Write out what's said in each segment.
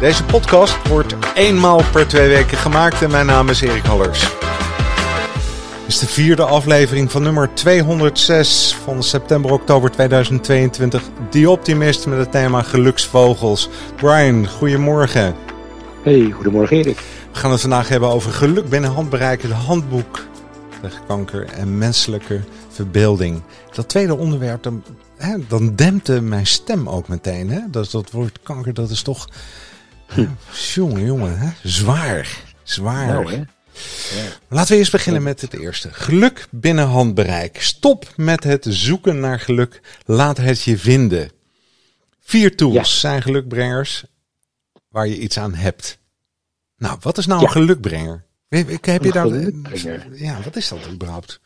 Deze podcast wordt eenmaal per twee weken gemaakt en mijn naam is Erik Hallers. Dit is de vierde aflevering van nummer 206 van september-oktober 2022. The Optimist met het thema geluksvogels. Brian, goedemorgen. Hey, goedemorgen Erik. We gaan het vandaag hebben over geluk binnen handbereik, het handboek tegen kanker en menselijke verbeelding. Dat tweede onderwerp, dan, hè, dan dempte mijn stem ook meteen. Hè? Dat, dat woord kanker, dat is toch... Jongen, jongen, hè? zwaar. Zwaar. Nou, hè? Ja. Laten we eerst beginnen met het eerste. Geluk binnen handbereik. Stop met het zoeken naar geluk. Laat het je vinden. Vier tools Ja. zijn gelukbrengers waar je iets aan hebt. Nou, wat is nou Ja. een gelukbrenger? Heb heb je Een daar... gelukbrenger. Ja, wat is dat überhaupt?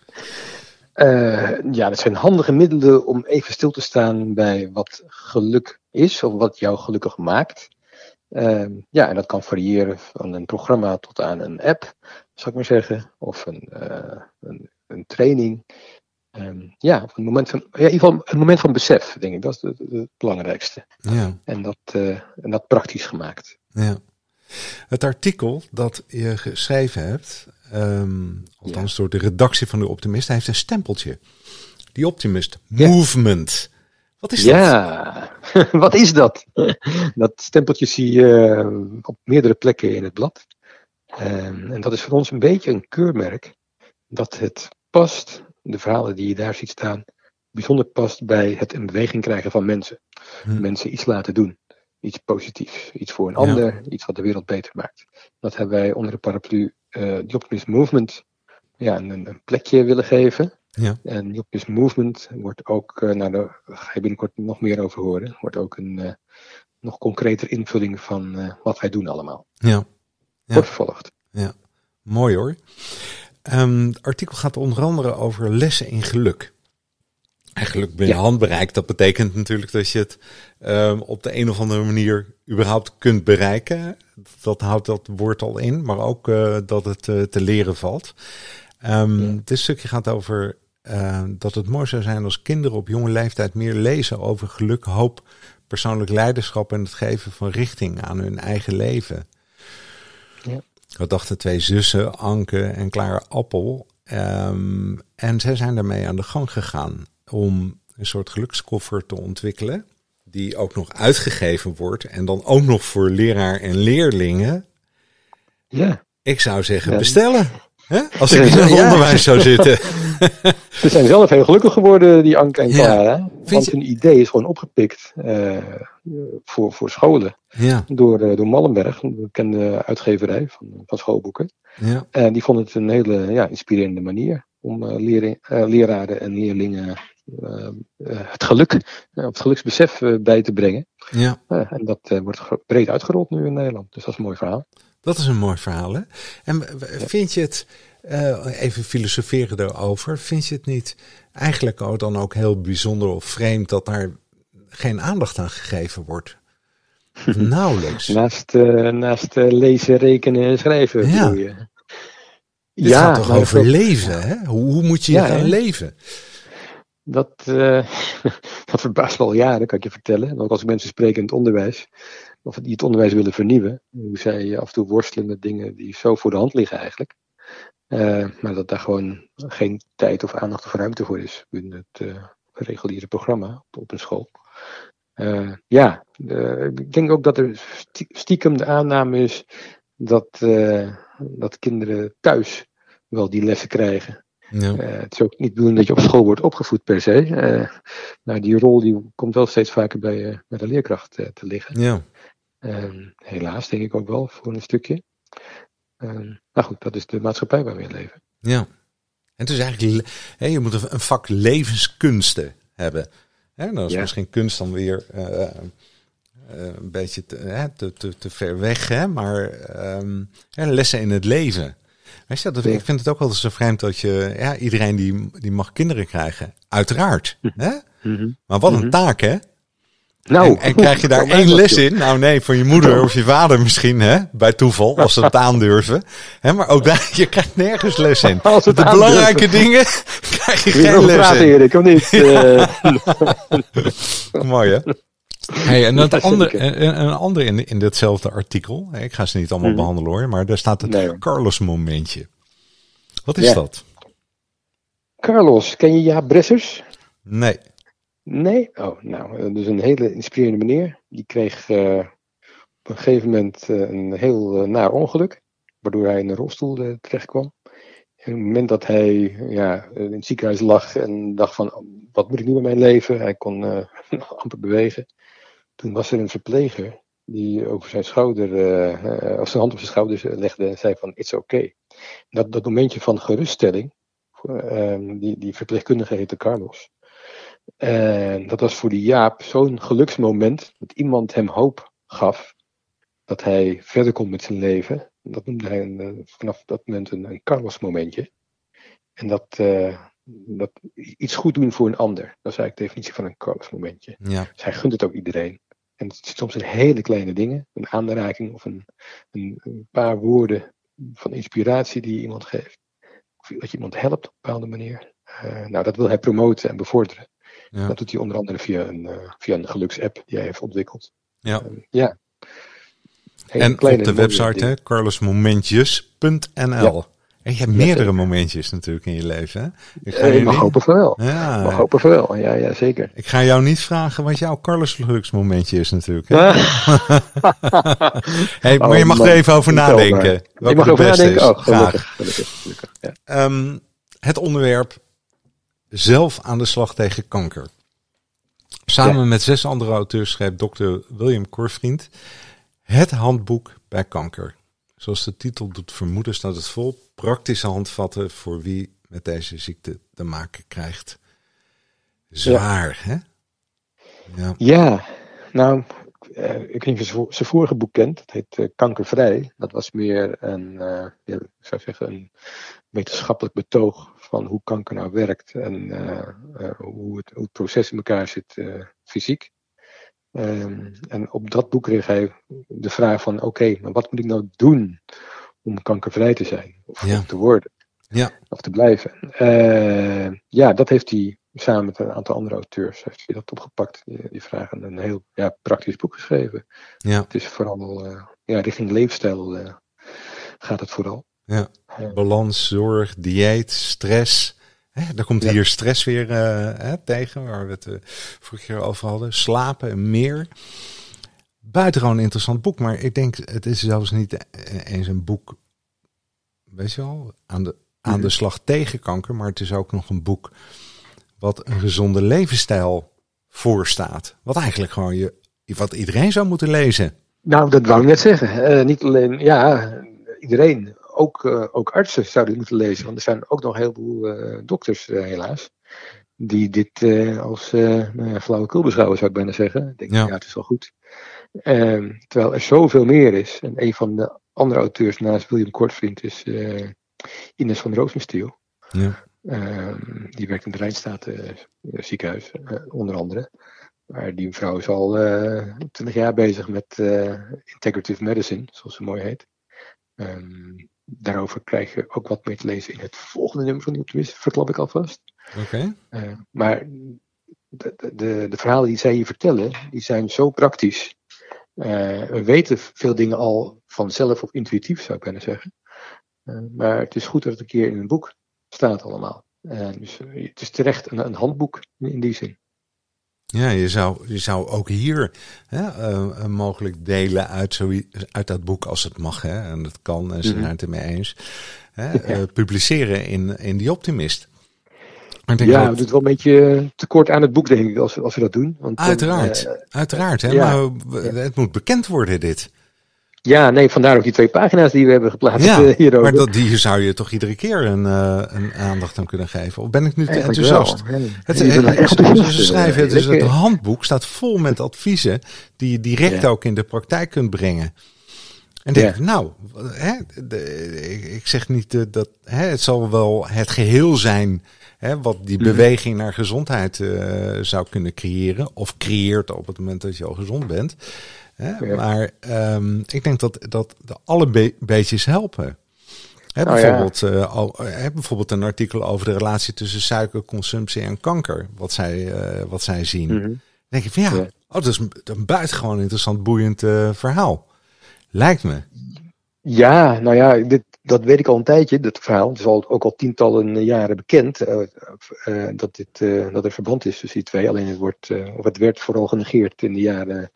Eh, ja, dat zijn handige middelen om even stil te staan bij wat geluk is of wat jou gelukkig maakt. Ehm, ja, en dat kan variëren van een programma tot aan een app, zou ik maar zeggen, of een, eh, een, een training. Ehm, ja, een moment van, ja, in ieder geval een moment van besef, denk ik. Dat is het, het belangrijkste. Ja, En dat, eh, en dat praktisch gemaakt. ja. Het artikel dat je geschreven hebt, ehm, althans door de redactie van de Optimist, hij heeft een stempeltje. Die Optimist Ja. Movement. Wat is dat? Ja, wat is dat? Dat stempeltje zie je eh, op meerdere plekken in het blad. Ehm, en dat is voor ons een beetje een keurmerk dat het past, de verhalen die je daar ziet staan, bijzonder past bij het in beweging krijgen van mensen. Hm. Mensen iets laten doen. Iets positiefs, iets voor een Ja. ander, iets wat de wereld beter maakt. Dat hebben wij onder de paraplu eh The Optimist Movement ja, een, een plekje willen geven. Ja. En Optimist Movement wordt ook, eh nou daar ga je binnenkort nog meer over horen, wordt ook een eh, nog concreter invulling van eh, wat wij doen allemaal. Ja. Ja. Wordt vervolgd. Mooi hoor. Ehm, het artikel gaat onder andere over lessen in geluk. En geluk binnen Ja. handbereik, dat betekent natuurlijk dat je het ehm, op de een of andere manier überhaupt kunt bereiken. Dat houdt dat woord al in, maar ook dat het te leren valt. Ehm, Ja. Dit stukje gaat over eh, dat het mooi zou zijn als kinderen op jonge leeftijd meer lezen over geluk, hoop, persoonlijk leiderschap en het geven van richting aan hun eigen leven. Ja. Dat dachten twee zussen, Anke en Clara Appel. Ehm, en zij zijn daarmee aan de gang gegaan om een soort gelukskoffer te ontwikkelen. Die ook nog uitgegeven wordt. En dan ook nog voor leraar en leerlingen. Ja, Ik zou zeggen Ja. bestellen. Hè? Als ik in het Ja. onderwijs zou zitten. ze zijn zelf heel gelukkig geworden, die Anke en Ja. Clara. Want je- hun idee is gewoon opgepikt eh, voor, voor scholen Ja, door, eh, door Mallenberg, een bekende uitgeverij van, van schoolboeken. ja, En die vonden het een hele ja, inspirerende manier om eh, leren, leraren en leerlingen het geluk, of het geluksbesef bij te brengen. ja. En dat wordt breed uitgerold nu in Nederland. Dus dat is een mooi verhaal. Dat is een mooi verhaal, hè? En vind je het, eh, even filosoferen erover, vind je het niet eigenlijk ook dan ook heel bijzonder of vreemd dat daar geen aandacht aan gegeven wordt? Nauwelijks. Naast, eh, naast eh, lezen, rekenen en schrijven. Ja. bedoel je. Dit gaat toch over leven, hè? Hoe, hoe moet je Ja, gaan leven? Dat, dat verbaast me al jaren, kan ik je vertellen. En ook als ik mensen spreek in het onderwijs, of die het onderwijs willen vernieuwen, hoe zij af en toe worstelen met dingen die zo voor de hand liggen eigenlijk. Eh, maar dat daar gewoon geen tijd of aandacht of ruimte voor is binnen het eh, reguliere programma op, op een school. Eh, ja, ik denk ook dat er stie- stiekem de aanname is dat, dat kinderen thuis wel die lessen krijgen. Ja, het is ook niet bedoeld dat je op school wordt opgevoed per se. Maar die rol die komt wel steeds vaker bij, bij de leerkracht te liggen. ja, helaas denk ik ook wel voor een stukje. Ehm, maar goed, dat is de maatschappij waar we in leven. ja. En het is eigenlijk, je moet een vak levenskunsten hebben. Hè, dan is Ja. misschien kunst dan weer eh, een beetje te, hè, te, te, te, ver weg, hè? maar um, lessen in het leven. Weet je, dat, ik vind het ook wel zo vreemd dat je, ja, iedereen die, die mag kinderen krijgen. Uiteraard. Hè? Mhm. Maar wat een mhm. taak, hè? Nou, en, krijg je daar één les in? Nou nee, van je moeder of je vader misschien, hè? Bij toeval, als ze het aandurven. Hè, maar ook daar, je krijgt nergens les in. Als de belangrijke dingen krijg je geen les praten, in. Erik, of niet? Uh... Mooi, hè? Hey, en het andere, een ander in, in ditzelfde artikel, ik ga ze niet allemaal mhm. behandelen hoor, maar daar staat het Carlos momentje. Wat is dat? Carlos, ken je Jaap Bressers? Nee. Nee? Oh, nou, dus een hele inspirerende meneer. Die kreeg uh, op een gegeven moment uh, een heel naar ongeluk, waardoor hij in een rolstoel terecht kwam. En op het moment dat hij ja, in het ziekenhuis lag en dacht van, wat moet ik nu met mijn leven? Hij kon amper bewegen. Toen was er een verpleger die over zijn schouder, als zijn hand op zijn schouder legde en zei van, it's okay. Dat, dat momentje van geruststelling, die, die verpleegkundige heette Carlos. En dat was voor die Jaap zo'n geluksmoment dat iemand hem hoop gaf dat hij verder komt met zijn leven. Dat noemde hij een, eh, vanaf dat moment een, een Carlos-momentje. En dat, uh, dat iets goed doen voor een ander. Dat is eigenlijk de definitie van een Carlos-momentje. Ja. Dus hij gunt het ook iedereen. En het zit soms in hele kleine dingen. Een aanraking of een, een, een paar woorden van inspiratie die je iemand geeft. Of dat je iemand helpt op een bepaalde manier. Uh, nou, dat wil hij promoten en bevorderen. Ja. Dat doet hij onder andere via een, uh, via een geluksapp die hij heeft ontwikkeld. Ja. Uh, ja. en op de website, hè, carlosmomentjes.nl. En je hebt meerdere momentjes natuurlijk in je leven. Hè? Ik ga je mag hopen voor wel. Ja. Mag hopen voor wel, ja, ja, zeker. Ik ga jou niet vragen wat jouw Carlos geluksmomentje is natuurlijk. Hè? hey, maar je oh, mag er even over nadenken. Je mag over nadenken, oh, gelukkig. gelukkig, gelukkig ja. um, het onderwerp zelf aan de slag tegen kanker. Samen met zes andere auteurs schrijft dokter William Korvriend het handboek bij kanker. Zoals de titel doet vermoeden staat het vol praktische handvatten voor wie met deze ziekte te maken krijgt. Zwaar, hè? Ja. ja, nou, uh, ik weet niet of je zijn vorige boek kent. Dat heet uh, Kankervrij. Dat was meer een, uh, ja, ik zou zeggen, een wetenschappelijk betoog van hoe kanker nou werkt en hoe, het, hoe het proces in elkaar zit fysiek. Um, en op dat boek kreeg hij de vraag van oké, maar wat moet ik nou doen om kankervrij te zijn? Of, ja. te worden? Ja. Of te blijven? Uh, ja, dat heeft hij samen met een aantal andere auteurs heeft hij dat opgepakt. Die, die vragen een heel ja, praktisch boek geschreven. Ja. Het is vooral uh, ja, richting leefstijl uh, gaat het vooral. Ja. Balans, zorg, dieet, stress. Hè, daar komt hier stress weer uh, hè, tegen, waar we het uh, vorige keer over hadden. Slapen en meer. Buitengewoon interessant boek, maar ik denk het is zelfs niet eens een boek, weet je wel, aan de, aan de mhm. slag tegen kanker, maar het is ook nog een boek wat een gezonde levensstijl voorstaat. Wat eigenlijk gewoon je, wat iedereen zou moeten lezen. Nou, dat wou ik net zeggen. Uh, niet alleen, ja, iedereen ook, uh, ook artsen zouden moeten lezen. Want er zijn ook nog heel veel uh, dokters, uh, helaas. Die dit als nou ja, flauwekul beschouwen, zou ik bijna zeggen. Ik denk, ja, ja het is wel goed. Ehm, terwijl er zoveel meer is. En een van de andere auteurs naast William Kortvriend is Ines van Roosenstiel. Ja. Ehm, die werkt in het Rijnstaten ziekenhuis, onder andere. Maar die mevrouw is al twintig jaar bezig met integrative medicine, zoals ze mooi heet. Um, daarover krijg je ook wat meer te lezen in het volgende nummer van die optimist, verklap ik alvast. Oké. Uh, maar de, de, de, verhalen die zij hier vertellen, die zijn zo praktisch. Uh, we weten veel dingen al vanzelf of intuïtief, zou ik bijna zeggen. Uh, maar het is goed dat het een keer in een boek staat allemaal. dus het is terecht een, een handboek in die zin. Ja, je zou, je zou ook hier hè, uh, mogelijk delen uit, zo, uit dat boek als het mag. Hè, en dat kan, en ze mhm. zijn het ermee eens. Hè, uh, publiceren in, in Die Optimist. Ja, dat... doet wel een beetje tekort aan het boek, denk ik, als, als we dat doen. Want uiteraard, uh, uiteraard. Hè, ja. Maar het moet bekend worden, dit. Ja, nee, vandaar ook die twee pagina's die we hebben geplaatst Ja, eh, hierover. maar dat, die zou je toch iedere keer een, eh, een aandacht aan kunnen geven? Of ben ik nu te Eigenlijk enthousiast? wel. Het, enthousiast, ze schrijven, het, eh, is het lekker. handboek staat vol met adviezen die je direct Ja. ook in de praktijk kunt brengen. En denk Ja. nou, hè, de- ik, zeg niet eh, dat hè, het zal wel het geheel zijn hè, wat die Mhm. beweging naar gezondheid eh, zou kunnen creëren. Of creëert op het moment dat je al gezond bent. Hè. Maar ehm, ik denk dat, dat de alle be- beetjes helpen. Hè, Nou ja. bijvoorbeeld, eh, al- hè, bijvoorbeeld een artikel over de relatie tussen suikerconsumptie en kanker. Wat zij, eh, wat zij zien. Mhm. Dan denk ik van ja, Ja. oh, dat is een, een buitengewoon interessant, boeiend eh, verhaal. Lijkt me. Ja, nou ja, dit, dat weet ik al een tijdje, dat verhaal. Het is al, ook al tientallen jaren bekend eh, eh, dat, dit, eh, dat er verband is tussen die twee. Alleen het, wordt, eh, of het werd vooral genegeerd in de jaren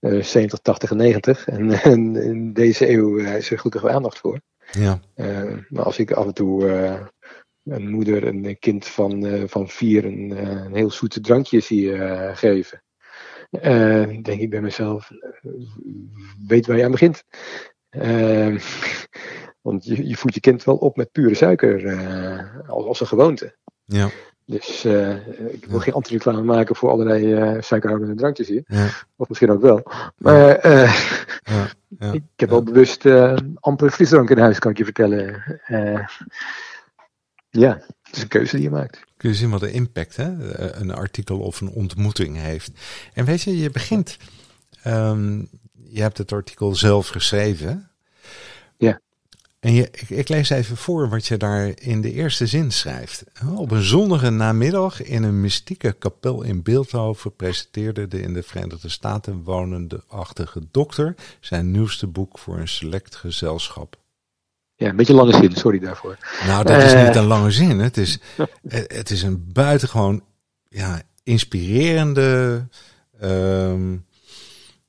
eh 70, 80 en 90. En, en in deze eeuw eh, is er gelukkig aandacht voor. Ja, Eh, maar als ik af en toe eh, een moeder en een kind van, eh, van vier een, eh, een heel zoete drankje zie eh, geven, eh, denk ik bij mezelf, eh, weet waar je aan begint. Eh, want je, je voedt je kind wel op met pure suiker eh, als, als een gewoonte. ja, Dus eh, ik wil Ja. geen antireclame maken voor allerlei eh suikerhoudende drankjes hier. ja, Of misschien ook wel. Maar ik heb wel bewust amper frisdrank in huis, kan ik je vertellen. Ja, het is een keuze die je maakt. Kun je zien wat de impact hè, een artikel of een ontmoeting heeft. En weet je, je begint. ehm, je hebt het artikel zelf geschreven. Ja. En je, ik, ik lees even voor wat je daar in de eerste zin schrijft. Op een zonnige namiddag in een mystieke kapel in Beeldhoven presenteerde de in de Verenigde Staten wonende achtige dokter zijn nieuwste boek voor een select gezelschap. Ja, een beetje lange zin, sorry daarvoor. Nou, dat is Eh. niet een lange zin. Het is, het is een buitengewoon ja, inspirerende. ehm,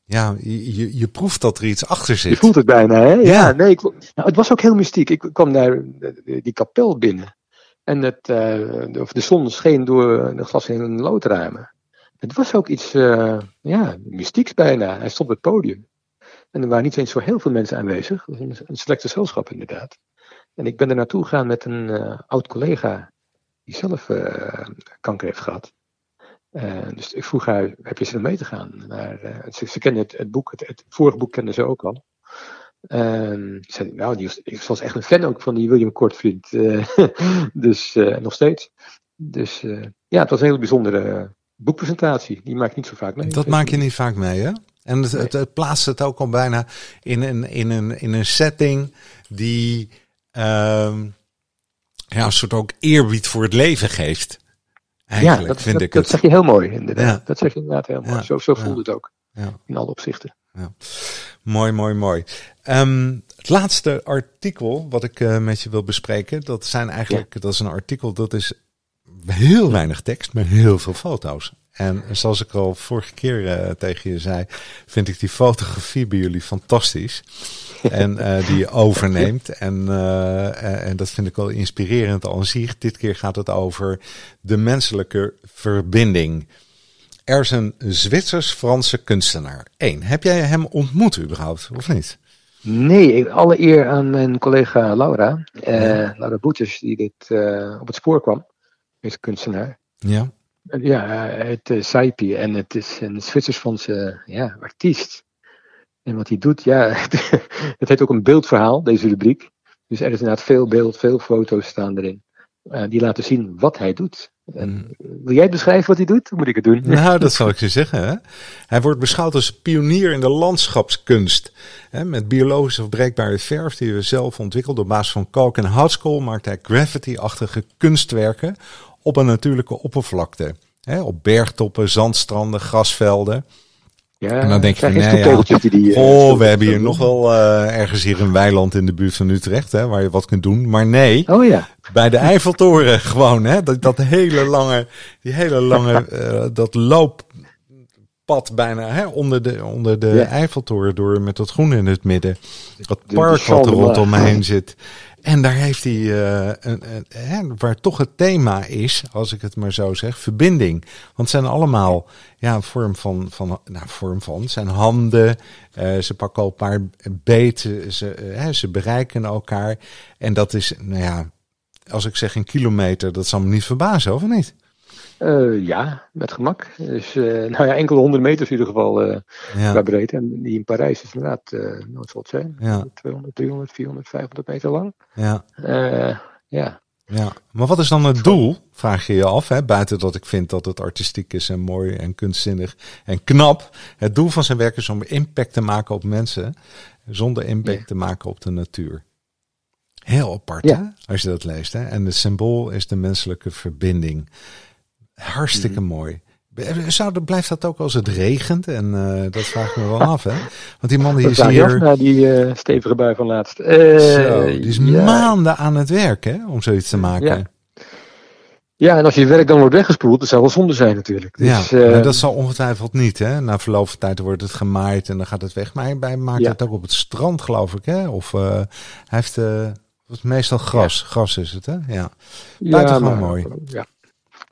ja, je, je, je proeft dat er iets achter Je zit. voelt het bijna, hè? Ja, Ja. nee, ik, nou, het was ook heel mystiek. Ik kwam daar eh, die kapel binnen. En het, eh, de, of de zon scheen door de glas in een loodramen. Het was ook iets, eh, ja, mystieks bijna. Hij stond op het podium. En er waren niet eens zo heel veel mensen aanwezig. Een, een select gezelschap inderdaad. En ik ben er naartoe gegaan met een oud collega die zelf kanker heeft gehad. Eh, dus ik vroeg haar, heb je zin om mee te gaan? Naar, eh, ze, ze kende het, het boek, het, het vorige boek kende ze ook al. Ik zei, nou, die was, ik was echt een fan ook van die William Kortvriend. eh dus nog steeds. Dus ja, het was een hele bijzondere boekpresentatie. Die maak ik niet zo vaak mee. Dat maak je niet vaak mee, hè? En het, het, het plaatst het ook al bijna in een, in een, in een setting die ehm, ja, een soort ook eerbied voor het leven geeft. Eigenlijk ja, dat, vind dat, ik dat het. zeg je heel mooi, inderdaad. Ja. Dat zeg je inderdaad heel mooi. Zo, zo ja. voelde het ook. Ja. In alle opzichten. Mooi, mooi, mooi. Ehm, het laatste artikel wat ik eh, met je wil bespreken, dat zijn eigenlijk, dat is een artikel dat is heel weinig tekst, maar heel veel foto's. En zoals ik al vorige keer eh, tegen je zei, vind ik die fotografie bij jullie fantastisch. En eh, die je overneemt. En, eh, en dat vind ik wel inspirerend al zich. Dit keer gaat het over de menselijke verbinding. Er is een Zwitsers-Franse kunstenaar. Eén, heb jij hem ontmoet überhaupt, of niet? Nee, ik- alle eer aan mijn collega Laura. Ja. Laura Boetjes, die dit op het spoor kwam. Deze kunstenaar. Ja. Ja, het uh, Saipi. En het is een Zwitsers-Franse ja, artiest. En wat hij doet, ja, het heet ook een beeldverhaal, deze rubriek. Dus er is inderdaad veel beeld, veel foto's staan erin. eh, die laten zien wat hij doet. En, wil jij beschrijven wat hij doet? Moet ik het doen? Nou, dat zal ik je zeggen. Hè? Hij wordt beschouwd als pionier in de landschapskunst. Hè? Met biologisch afbreekbare verf die we zelf ontwikkelden op basis van kalk en houtskool maakt hij graffiti-achtige kunstwerken op een natuurlijke oppervlakte. Hè? Op bergtoppen, zandstranden, grasvelden. Ja, En dan denk je van, nee, ja, die Oh, we hebben hier nog wel eh, ergens hier een weiland in de buurt van Utrecht, hè, waar je wat kunt doen. Maar nee, Oh ja, bij de Eiffeltoren gewoon, hè, dat, dat hele lange, die hele lange, eh, dat looppad bijna, hè, onder de, onder de Ja. Eiffeltoren door met dat groen in het midden. Dat park wat er Champ de rondom me Mars. heen zit. En daar heeft hij, uh, een, een, waar toch het thema is, als ik het maar zo zeg, verbinding. Want zijn allemaal ja, een vorm van, van, nou, vorm van, zijn handen, uh, ze pakken paar beten, ze, uh, ze bereiken elkaar. En dat is, nou ja, als ik zeg een kilometer, dat zal me niet verbazen, of niet? Uh, ja, met gemak. Dus uh, nou ja, enkele honderd meters in ieder geval uh, ja. qua breedte. En die in Parijs is inderdaad, zal het zijn? Ja. 200, 300, 400, 500 meter lang. Ja. ja. Ja, maar wat is dan het doel, vraag je je af, hè? buiten dat ik vind dat het artistiek is en mooi en kunstzinnig en knap. Het doel van zijn werk is om impact te maken op mensen, zonder impact ja. te maken op de natuur. Heel apart, hè? als je dat leest. Hè? En het symbool is de menselijke verbinding. Hartstikke mm. mooi. Zou, blijft dat ook als het regent? En uh, dat vraag ik me wel af, hè? Want die man die is hier... Na die uh, stevige bui van laatst. Uh, Zo, die is ja. maanden aan het werk, hè? Om zoiets te maken. Ja. ja, en als je werk dan wordt weggespoeld, dat zou wel zonde zijn natuurlijk. Dus, ja, maar dat zal ongetwijfeld niet, hè? Na verloop van tijd wordt het gemaaid en dan gaat het weg. Maar hij maakt ja. het ook op het strand, geloof ik, hè? Of hij heeft... het meestal gras. Gras is het, hè? Ja. Buitengewoon ja, mooi. Ja.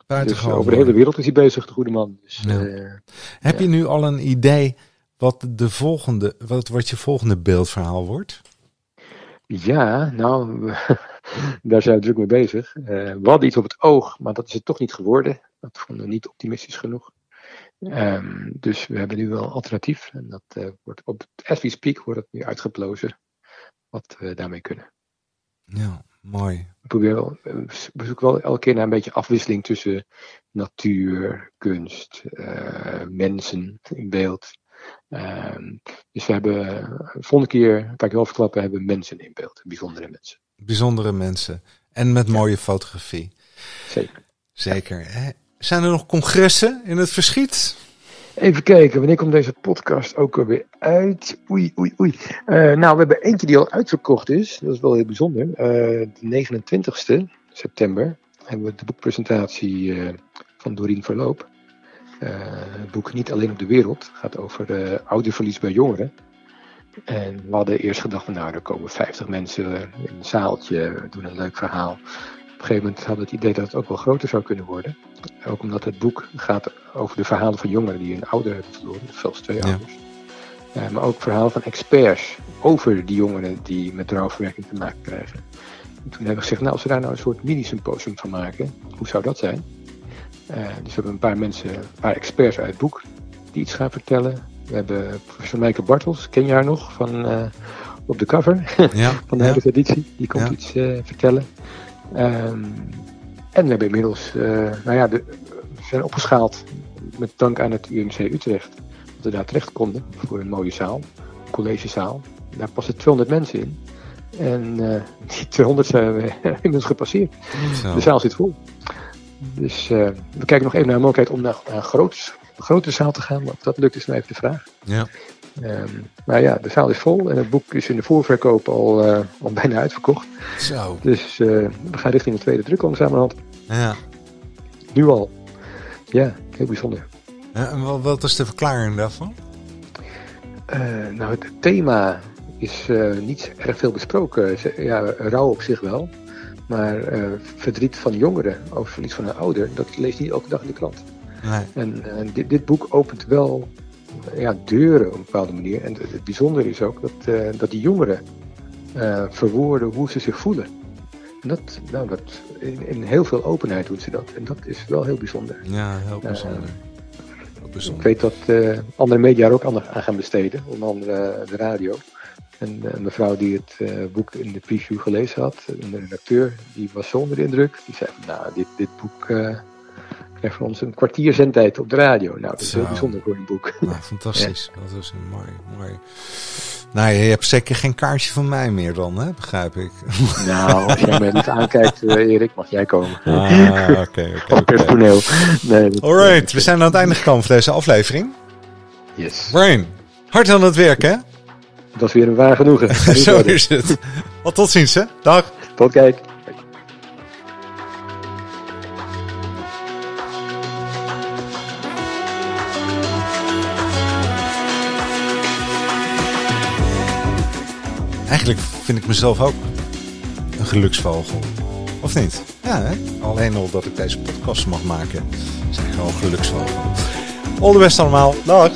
Dus over de hele wereld is hij bezig, de goede man. Dus, ja. uh, Heb ja. je nu al een idee wat, de volgende, wat, wat je volgende beeldverhaal wordt? Ja, nou, daar zijn we druk mee bezig. Uh, we hadden iets op het oog, maar dat is het toch niet geworden. Dat vonden we niet optimistisch genoeg. Um, dus we hebben nu wel een alternatief. En dat uh, wordt op as we speak wordt het nu uitgeplozen. Wat we daarmee kunnen. Ja, mooi. Ik probeer wel, we zoeken wel elke keer naar een beetje afwisseling tussen natuur, kunst, uh, mensen in beeld. Uh, dus we hebben, volgende keer, kan ik wel verklappen, hebben we mensen in beeld. Bijzondere mensen. Bijzondere mensen. En met mooie ja. fotografie. Zeker. Zeker. Hè? Zijn er nog congressen in het verschiet? Even kijken, wanneer komt deze podcast ook alweer uit? Oei, oei, oei. Uh, nou, we hebben eentje die al uitverkocht is. Dat is wel heel bijzonder. Uh, de 29ste september hebben we de boekpresentatie uh, van Doreen Verloop. het boek Niet alleen op de wereld. Gaat over ouderverlies bij jongeren. En we hadden eerst gedacht, van, nou, er komen 50 mensen in een zaaltje, doen een leuk verhaal. Op een gegeven moment hadden we het idee dat het ook wel groter zou kunnen worden. Ook omdat het boek gaat over de verhalen van jongeren die een ouder hebben verloren, zelfs twee ja. ouders. Uh, maar ook verhalen van experts over die jongeren die met rouwverwerking te maken krijgen. En toen hebben we gezegd, nou als we daar nou een soort mini-symposium van maken, hoe zou dat zijn? Uh, dus we hebben een paar mensen, een paar experts uit het boek die iets gaan vertellen. We hebben professor Meike Bartels, ken je haar nog, van, uh, op de cover ja, van de ja. hele editie. Die komt Ja. iets vertellen. Um, en we hebben inmiddels, uh, nou ja, de, we zijn opgeschaald met dank aan het UMC Utrecht. Dat we daar terecht konden voor een mooie zaal, een collegezaal. Daar passen 200 mensen in. En uh, die 200 zijn we inmiddels gepasseerd. Zo. De zaal zit vol. Dus uh, we kijken nog even naar de mogelijkheid om naar, naar een, groot, een grote zaal te gaan. Maar of dat lukt is nou even de vraag. Ja. Um, maar ja, de zaal is vol en het boek is in de voorverkoop al, uh, al bijna uitverkocht. Zo. Dus uh, we gaan richting de tweede druk langzamerhand. Ja. Nu al. Ja, heel bijzonder. Ja, en wat, wat is de verklaring daarvan? Uh, nou, het thema is niet erg veel besproken. Ja, rouw op zich wel. Maar verdriet van jongeren over verlies van een ouder, dat leest niet elke dag in de krant. Nee. En dit, dit boek opent wel ja, deuren op een bepaalde manier. En het, het bijzondere is ook dat, uh, dat die jongeren uh, verwoorden hoe ze zich voelen. En dat, nou, dat, in, in, heel veel openheid doen ze dat. En dat is wel heel bijzonder. Ja, heel bijzonder. Uh, heel bijzonder. Ik weet dat andere media er ook aan gaan besteden, onder andere de radio. En een mevrouw die het boek in de preview gelezen had, een redacteur, die was zo onder de indruk. Die zei van, nou, dit, dit boek krijgt van ons een kwartier zendtijd op de radio. Nou, dat is Zo. heel bijzonder voor een boek. Nou, fantastisch. Ja. Dat is een mooi, mooi. Nou, je hebt zeker geen kaartje van mij meer dan, hè? begrijp ik. Nou, als jij mij niet aankijkt, uh, Erik, mag jij komen. Ah, oké, oké. Of personeel. Nee, dat, Alright, we zijn aan het einde gekomen van deze aflevering. Yes. Brian, hard aan het werk, hè? Dat was weer een waar genoegen. Zo is het. Wel, tot ziens, hè? Dag. Tot kijk. Eigenlijk vind ik mezelf ook een geluksvogel. Of niet? Ja, hè? alleen al dat ik deze podcast mag maken, ik gewoon geluksvogel. All the best allemaal. Dag!